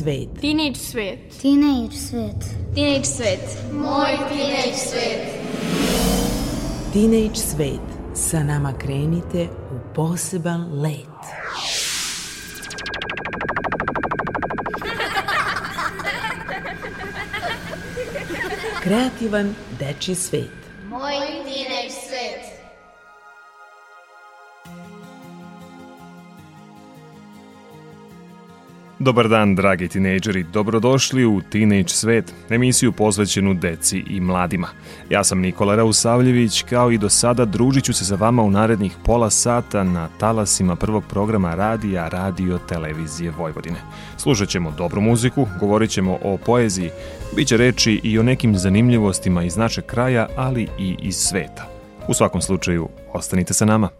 Teenage svet. Teenage svet. Teenage svet. Teenage svet. Moj teenage svet. Teenage svet. Sa nama krenite u poseban let. Kreativan dečji svet. Moj teenage Dobar dan, dragi tinejdžeri. Dobrodošli u Teenage svet, emisiju posvećenu deci i mladima. Ja sam Nikola Rausavljević, kao i do sada družit ću se sa vama u narednih pola sata na talasima prvog programa radija Radio Televizije Vojvodine. Slušat ćemo dobru muziku, govorit ćemo o poeziji, bit će reči i o nekim zanimljivostima iz našeg kraja, ali i iz sveta. U svakom slučaju, ostanite sa nama.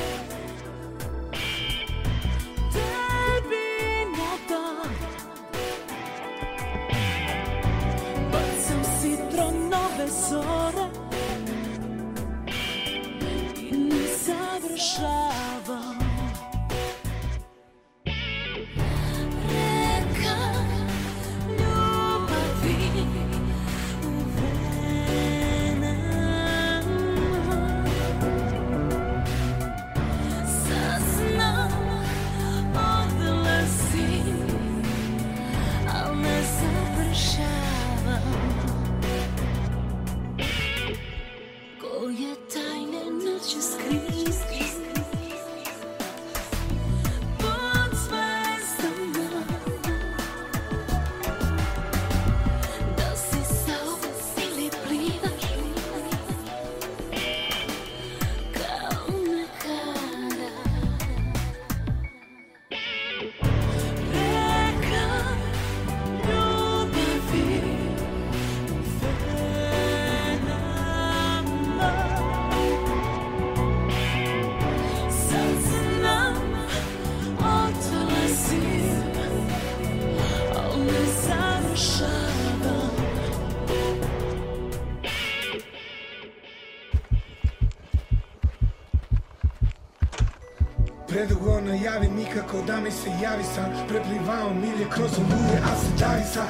nikako da mi se javi sam Preplivao milje kroz oluje, a se davi sa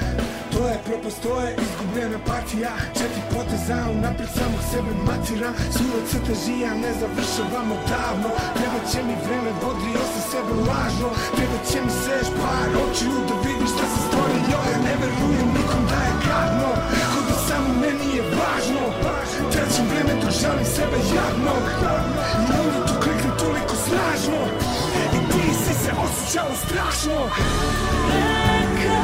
To je propast, to je izgubljena partija. Četiri poteza, unapred samog sebe matira. Suva crta žija, ne završavamo davno. Treba će mi vreme, bodri osta sebe lažno. Treba će mi seš par očiju da vidiš šta se stvorio Ne verujem nikom da je gadno. Ko da samo meni je važno. Trećem vreme dok žalim sebe jadnog I onda to klikne toliko snažno se osjećalo strašno Neka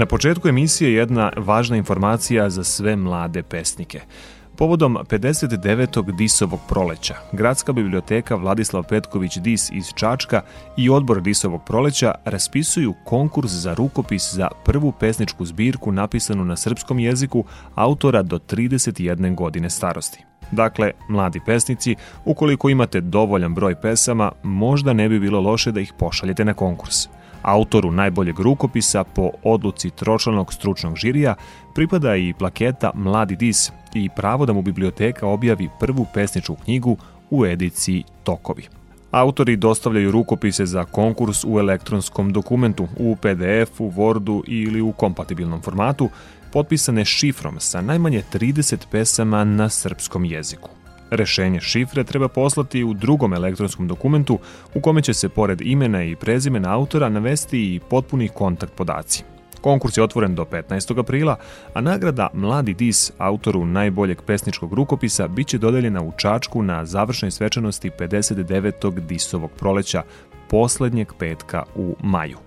Na početku emisije jedna važna informacija za sve mlade pesnike. Povodom 59. Disovog proleća, Gradska biblioteka Vladislav Petković Dis iz Čačka i odbor Disovog proleća raspisuju konkurs za rukopis za prvu pesničku zbirku napisanu na srpskom jeziku autora do 31 godine starosti. Dakle, mladi pesnici, ukoliko imate dovoljan broj pesama, možda ne bi bilo loše da ih pošaljete na konkurs. Autoru najboljeg rukopisa po odluci tročlanog stručnog žirija pripada i plaketa Mladi dis i pravo da mu biblioteka objavi prvu pesničku knjigu u ediciji Tokovi. Autori dostavljaju rukopise za konkurs u elektronskom dokumentu, u PDF-u, Wordu ili u kompatibilnom formatu, potpisane šifrom sa najmanje 30 pesama na srpskom jeziku. Rešenje šifre treba poslati u drugom elektronskom dokumentu u kome će se pored imena i prezimena autora navesti i potpuni kontakt podaci. Konkurs je otvoren do 15. aprila, a nagrada Mladi Dis, autoru najboljeg pesničkog rukopisa, biće dodeljena u Čačku na završnoj svečanosti 59. Disovog proleća, poslednjeg petka u maju.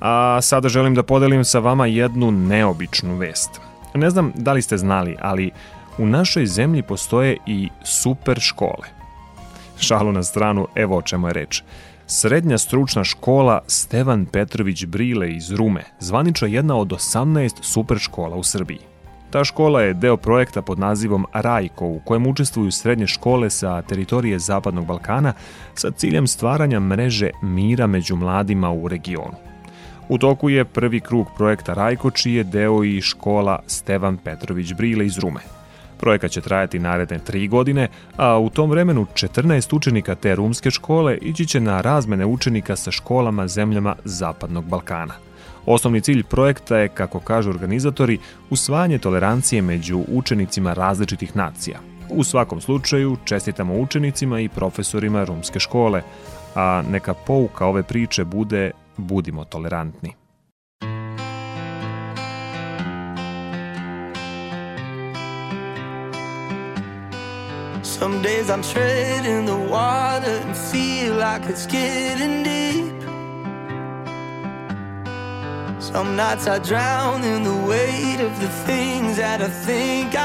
A sada želim da podelim sa vama jednu neobičnu vest. Ne znam da li ste znali, ali u našoj zemlji postoje i super škole. Šalu na stranu, evo o čemu je reč. Srednja stručna škola Stevan Petrović Brile iz Rume zvanično jedna od 18 super škola u Srbiji. Ta škola je deo projekta pod nazivom Rajko, u kojem učestvuju srednje škole sa teritorije Zapadnog Balkana sa ciljem stvaranja mreže mira među mladima u regionu. U toku je prvi krug projekta Rajko, čiji je deo i škola Stevan Petrović Brile iz Rume. Projekat će trajati naredne tri godine, a u tom vremenu 14 učenika te rumske škole ići će na razmene učenika sa školama zemljama Zapadnog Balkana. Osnovni cilj projekta je, kako kažu organizatori, usvajanje tolerancije među učenicima različitih nacija. U svakom slučaju, čestitamo učenicima i profesorima rumske škole, a neka pouka ove priče bude budimo tolerantni. Some days I'm treading the water and feel like it's getting deep. Some nights I drown in the weight of the things that I think I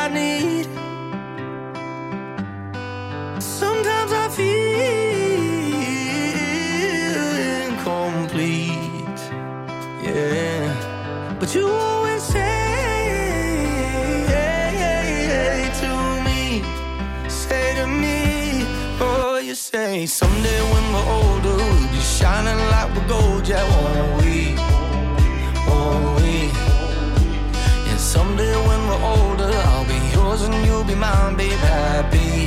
someday when we're older we'll be shining like we're gold, yeah, won't we? Won't we? And someday when we're older, I'll be yours and you'll be mine, babe. Happy,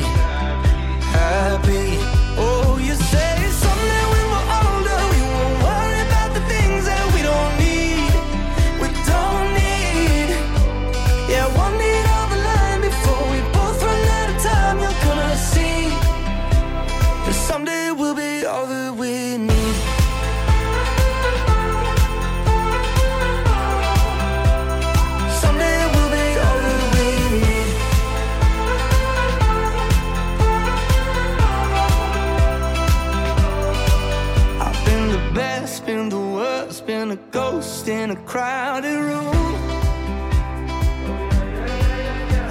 happy. Crowded room.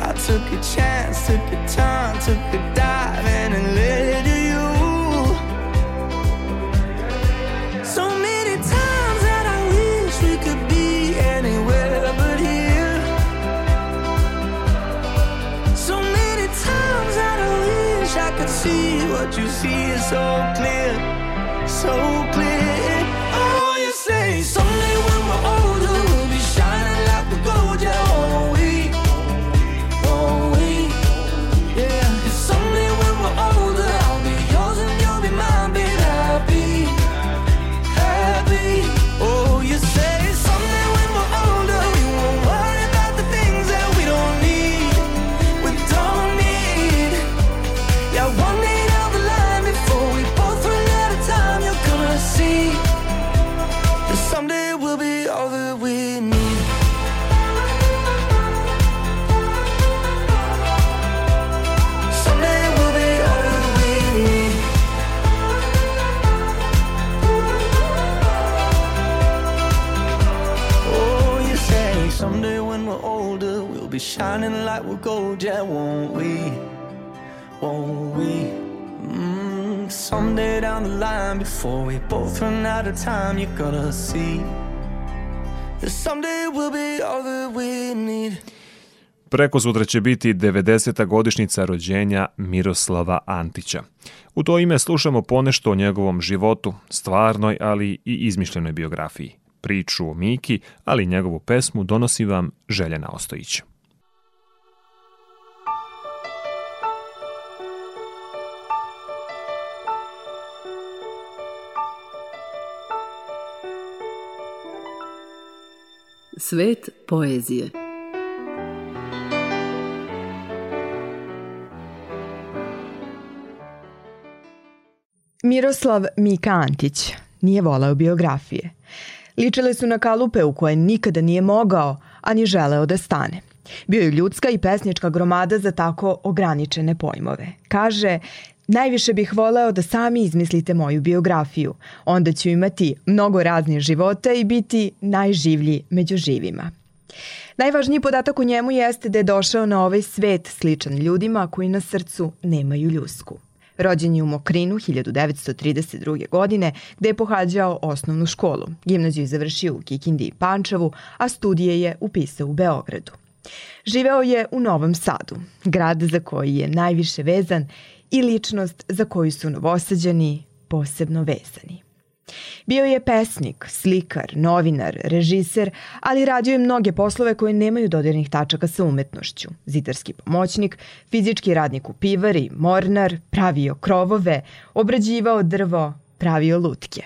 I took a chance, took a turn, took a dive, and it led to you. So many times that I wish we could be anywhere but here. So many times that I wish I could see what you see is so clear, so before we both run out of time, you're gonna see that someday we'll be all that we need. Preko sutra će biti 90. godišnjica rođenja Miroslava Antića. U to ime slušamo ponešto o njegovom životu, stvarnoj, ali i izmišljenoj biografiji. Priču o Miki, ali i njegovu pesmu donosi vam Željena Ostojića. Svet poezije Miroslav Mika Antić nije volao biografije. Ličile su na kalupe u koje nikada nije mogao, a ni želeo da stane. Bio je ljudska i pesnička gromada za tako ograničene pojmove. Kaže, najviše bih voleo da sami izmislite moju biografiju. Onda ću imati mnogo raznih života i biti najživlji među živima. Najvažniji podatak u njemu jeste da je došao na ovaj svet sličan ljudima koji na srcu nemaju ljusku. Rođen je u Mokrinu 1932. godine, gde je pohađao osnovnu školu. Gimnaziju je završio u Kikindi i Pančevu, a studije je upisao u Beogradu. Živeo je u Novom Sadu, grad za koji je najviše vezan i ličnost za koju su novosađani posebno vezani. Bio je pesnik, slikar, novinar, režiser, ali radio je mnoge poslove koje nemaju dodirnih tačaka sa umetnošću. Zidarski pomoćnik, fizički radnik u pivari, mornar, pravio krovove, obrađivao drvo, pravio lutke.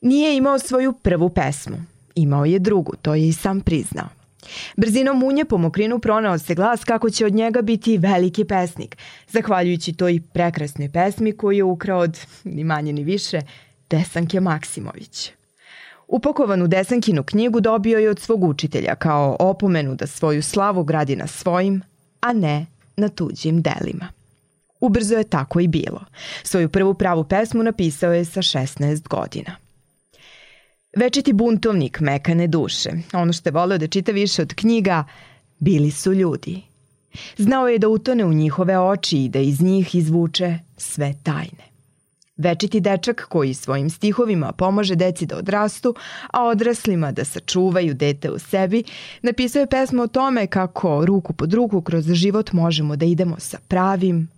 Nije imao svoju prvu pesmu. Imao je drugu, to je i sam priznao. Brzinom munje po mokrinu pronao se glas kako će od njega biti veliki pesnik, zahvaljujući toj prekrasnoj pesmi koju je ukrao od, ni manje ni više, Desanke Maksimović. Upakovanu Desankinu knjigu dobio je od svog učitelja kao opomenu da svoju slavu gradi na svojim, a ne na tuđim delima. Ubrzo je tako i bilo. Svoju prvu pravu pesmu napisao je sa 16 godina. Večiti buntovnik mekane duše, ono što je voleo da čita više od knjiga, bili su ljudi. Znao je da utone u njihove oči i da iz njih izvuče sve tajne. Večiti dečak koji svojim stihovima pomaže deci da odrastu, a odraslima da sačuvaju dete u sebi, napisao je pesmu o tome kako ruku pod ruku kroz život možemo da idemo sa pravim,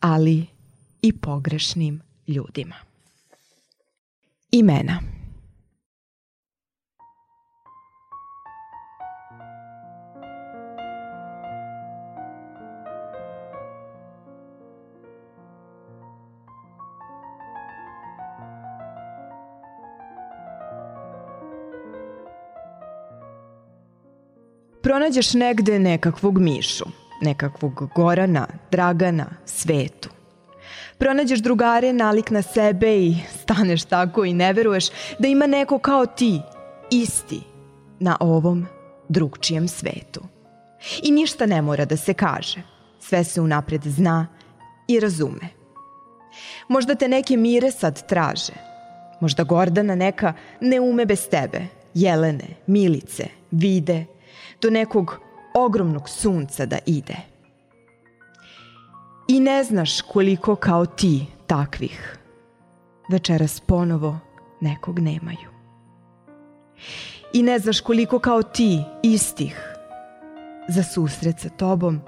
ali i pogrešnim ljudima. Imena Pronađeš negde nekakvog Mišu, nekakvog Gorana, Dragana, Svetu. Pronađeš drugare nalik na sebe i staneš tako i ne veruješ da ima neko kao ti, isti, na ovom drugčijem svetu. I ništa ne mora da se kaže. Sve se unapred zna i razume. Možda te neke mire sad traže. Možda Gordana neka ne ume bez tebe. Jelene, Milice, Vide, do nekog ogromnog sunca da ide. I ne znaš koliko kao ti takvih večeras ponovo nekog nemaju. I ne znaš koliko kao ti istih za susret sa tobom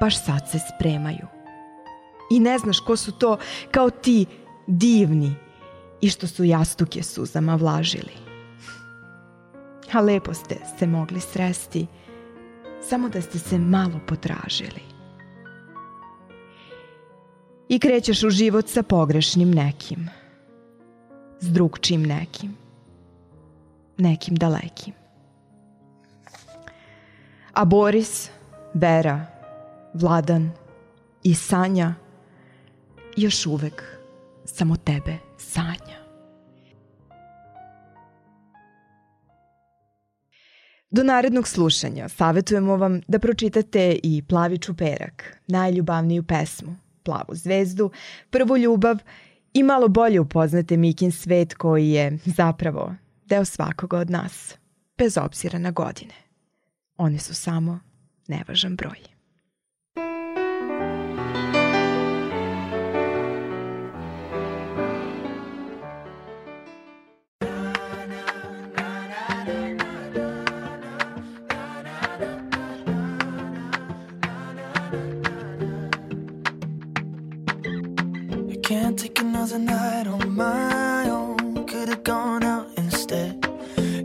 baš sad se spremaju. I ne znaš ko su to kao ti divni i što su jastuke suzama vlažili a lepo ste se mogli sresti, samo da ste se malo potražili. I krećeš u život sa pogrešnim nekim, s drugčim nekim, nekim dalekim. A Boris, Vera, Vladan i Sanja još uvek samo tebe sanja. Do narednog slušanja savjetujemo vam da pročitate i Plavi čuperak, najljubavniju pesmu, Plavu zvezdu, Prvu ljubav i malo bolje upoznate Mikin svet koji je zapravo deo svakoga od nas, bez obzira na godine. One su samo nevažan broj. a night on my own. Could've gone out instead.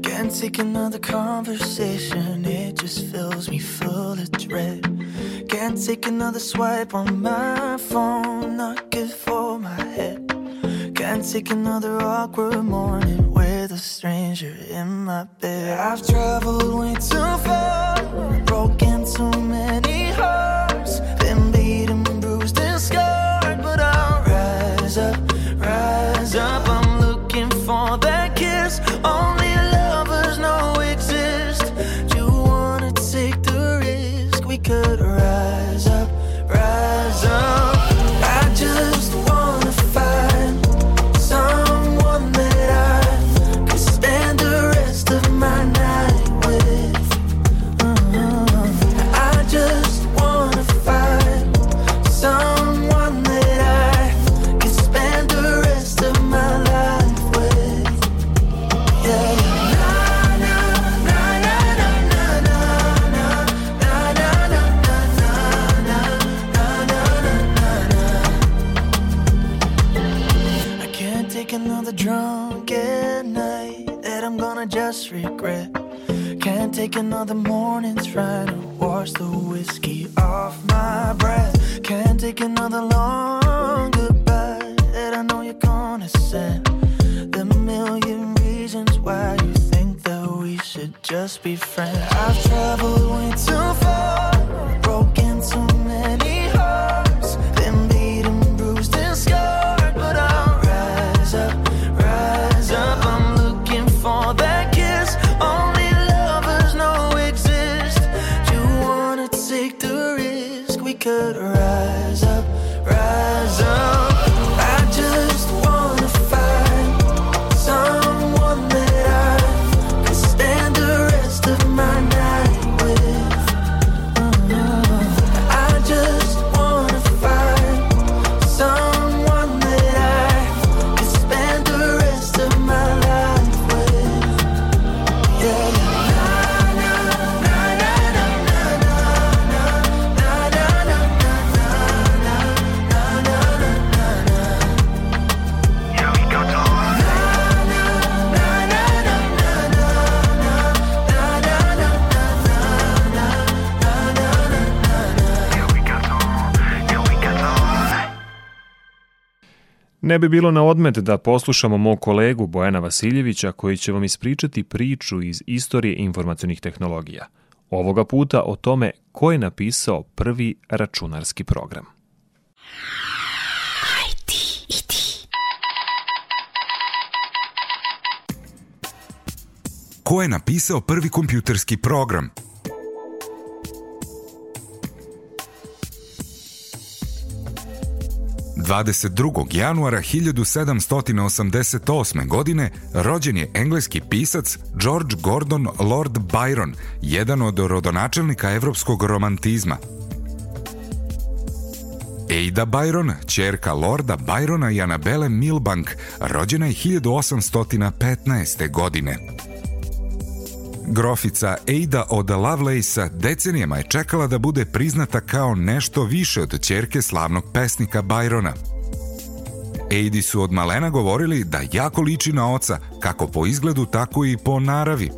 Can't take another conversation, it just fills me full of dread. Can't take another swipe on my phone, not good for my head. Can't take another awkward morning with a stranger in my bed. I've traveled way too far, broken too many. regret. Can't take another morning trying to wash the whiskey off my breath. Can't take another long goodbye that I know you're gonna send. The million reasons why you think that we should just be friends. I've traveled way too far, broken. Ne bi bilo na odmet da poslušamo mog kolegu Bojana Vasiljevića koji će vam ispričati priču iz istorije informacionih tehnologija. Ovoga puta o tome ko je napisao prvi računarski program. Ko je napisao prvi kompjuterski program? 22. januara 1788. godine rođen je engleski pisac George Gordon Lord Byron, jedan od rodonačelnika evropskog romantizma. Ada Byron, čerka Lorda Byrona i Anabele Milbank, rođena je 1815. godine. Grofica Ada od Lovelace-a decenijama je čekala da bude priznata kao nešto više od ćerke slavnog pesnika Byrona. Ejdi su od malena govorili da jako liči na oca, kako po izgledu, tako i po naravi.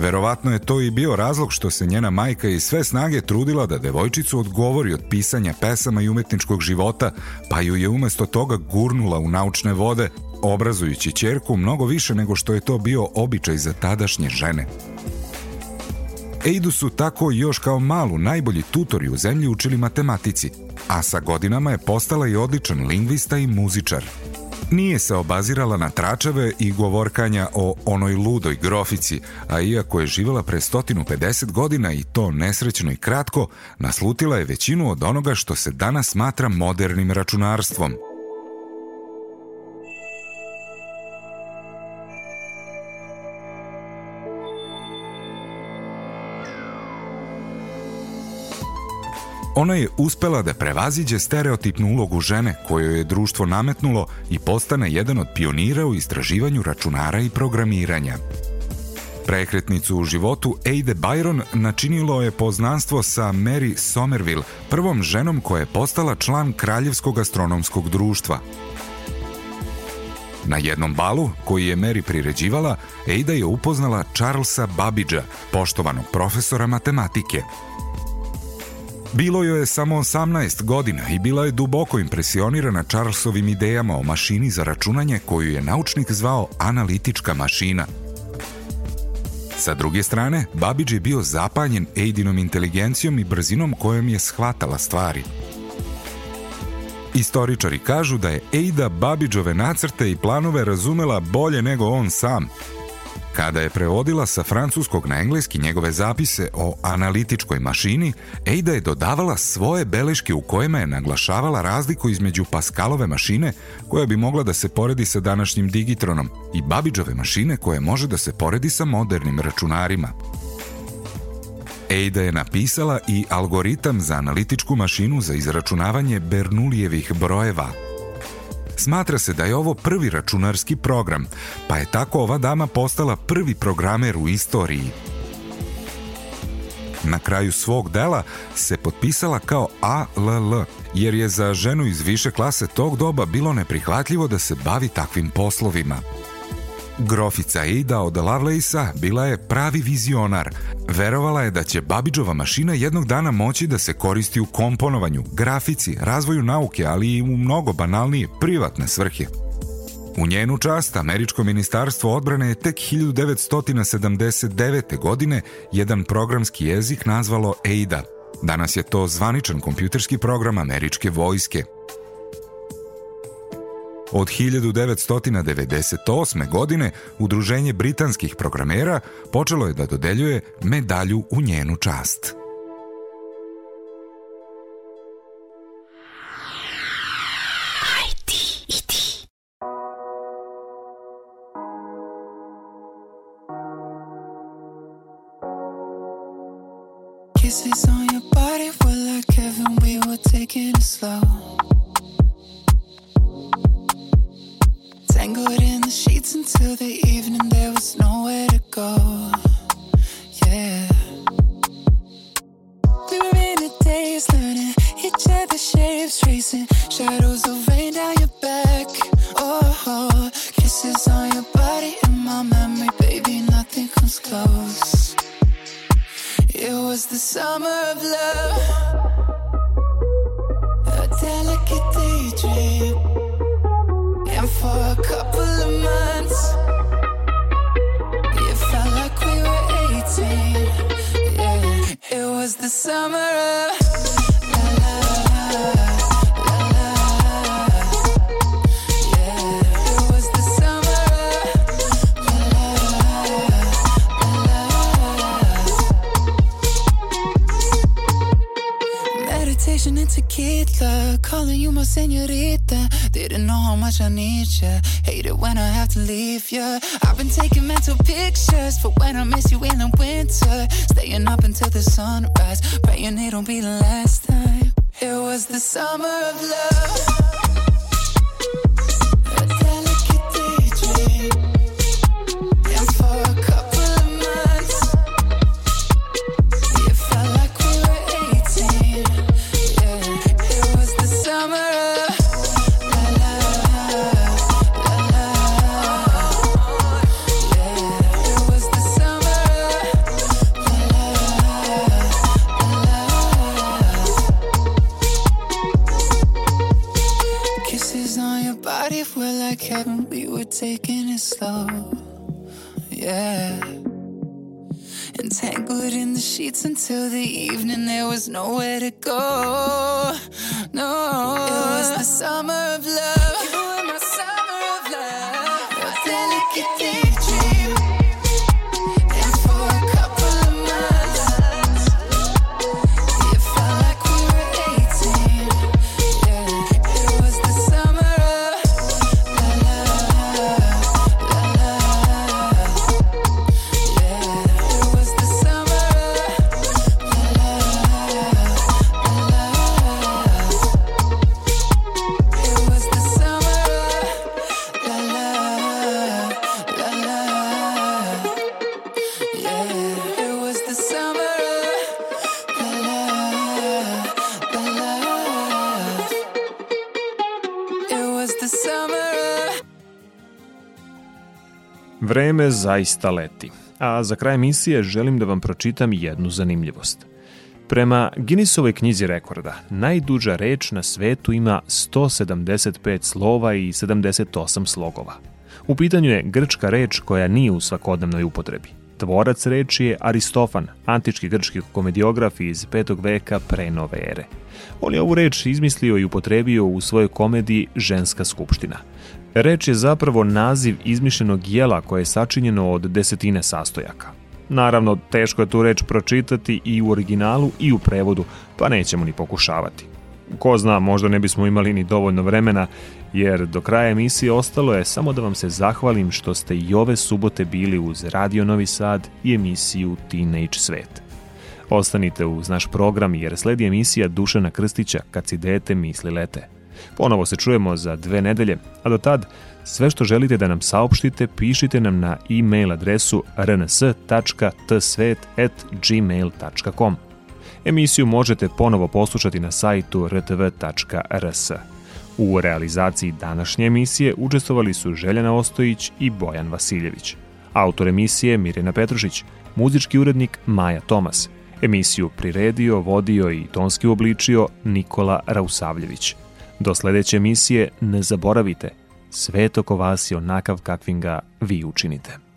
Verovatno je to i bio razlog što se njena majka i sve snage trudila da devojčicu odgovori od pisanja pesama i umetničkog života, pa ju je umesto toga gurnula u naučne vode, obrazujući čerku mnogo više nego što je to bio običaj za tadašnje žene. Eidu su tako još kao malu najbolji tutori u zemlji učili matematici, a sa godinama je postala i odličan lingvista i muzičar. Nije se obazirala na tračave i govorkanja o onoj ludoj grofici, a iako je živjela pre 150 godina i to nesrećno i kratko, naslutila je većinu od onoga što se danas smatra modernim računarstvom – Ona je uspela da prevaziđe stereotipnu ulogu žene koju je društvo nametnulo i postane jedan od pionira u istraživanju računara i programiranja. Prekretnicu u životu Aide Byron načinilo je poznanstvo sa Mary Somerville, prvom ženom koja je postala član Kraljevskog astronomskog društva. Na jednom balu, koji je Mary priređivala, Ada je upoznala Charlesa Babidža, poštovanog profesora matematike. Bilo joj je samo 18 godina i bila je duboko impresionirana Charlesovim idejama o mašini za računanje koju je naučnik zvao analitička mašina. Sa druge strane, Babbage je bio zapanjen Aidinom inteligencijom i brzinom kojom je shvatala stvari – Istoričari kažu da je Eida Babiđove nacrte i planove razumela bolje nego on sam. Kada je prevodila sa francuskog na engleski njegove zapise o analitičkoj mašini, Eida je dodavala svoje beleške u kojima je naglašavala razliku između Pascalove mašine, koja bi mogla da se poredi sa današnjim digitronom, i Babiđove mašine koja može da se poredi sa modernim računarima. Ada je napisala i algoritam za analitičku mašinu za izračunavanje Bernulijevih brojeva. Smatra se da je ovo prvi računarski program, pa je tako ova dama postala prvi programer u istoriji. Na kraju svog dela se potpisala kao ALL, jer je za ženu iz više klase tog doba bilo neprihvatljivo da se bavi takvim poslovima. Grofica Ada od Lovelace-a bila je pravi vizionar. Verovala je da će Babiđova mašina jednog dana moći da se koristi u komponovanju, grafici, razvoju nauke, ali i u mnogo banalnije privatne svrhe. U njenu čast Američko ministarstvo odbrane je tek 1979. godine jedan programski jezik nazvalo ADA. Danas je to zvaničan kompjuterski program američke vojske. Od 1998. godine Udruženje britanskih programera počelo je da dodeljuje medalju u njenu čast. Kisses on your body were like heaven, we were taking it slow. Tangled in the sheets until the evening, there was nowhere to go. Yeah. We were in a daze, learning each other's shapes, tracing shadows of you my senorita. Didn't know how much I need you. Hate it when I have to leave you. I've been taking mental pictures for when I miss you in the winter. Staying up until the sunrise, praying it'll be the last time. It was the summer of love. Sheets until the evening, there was nowhere to go. No, Vreme zaista leti, a za kraj emisije želim da vam pročitam jednu zanimljivost. Prema Guinnessovoj knjizi rekorda, najduža reč na svetu ima 175 slova i 78 slogova. U pitanju je grčka reč koja nije u svakodnevnoj upotrebi. Tvorac reči je Aristofan, antički grčki komediograf iz 5. veka pre nove ere. On je ovu reč izmislio i upotrebio u svojoj komediji Ženska skupština. Reč je zapravo naziv izmišljenog jela koje je sačinjeno od desetine sastojaka. Naravno, teško je tu reč pročitati i u originalu i u prevodu, pa nećemo ni pokušavati. Ko zna, možda ne bismo imali ni dovoljno vremena, jer do kraja emisije ostalo je samo da vam se zahvalim što ste i ove subote bili uz Radio Novi Sad i emisiju Teenage Svet. Ostanite uz naš program jer sledi emisija Dušana Krstića Kad si dete misli lete. Ponovo se čujemo za dve nedelje, a do tad sve što želite da nam saopštite pišite nam na e-mail adresu rns.tsvet.gmail.com. Emisiju možete ponovo poslušati na sajtu rtv.rs. U realizaciji današnje emisije učestvovali su Željana Ostojić i Bojan Vasiljević. Autor emisije Mirjana Petrušić, muzički urednik Maja Tomas. Emisiju priredio, vodio i tonski obličio Nikola Rausavljević. Do sledeće emisije ne zaboravite, svet oko vas je onakav kakvim ga vi učinite.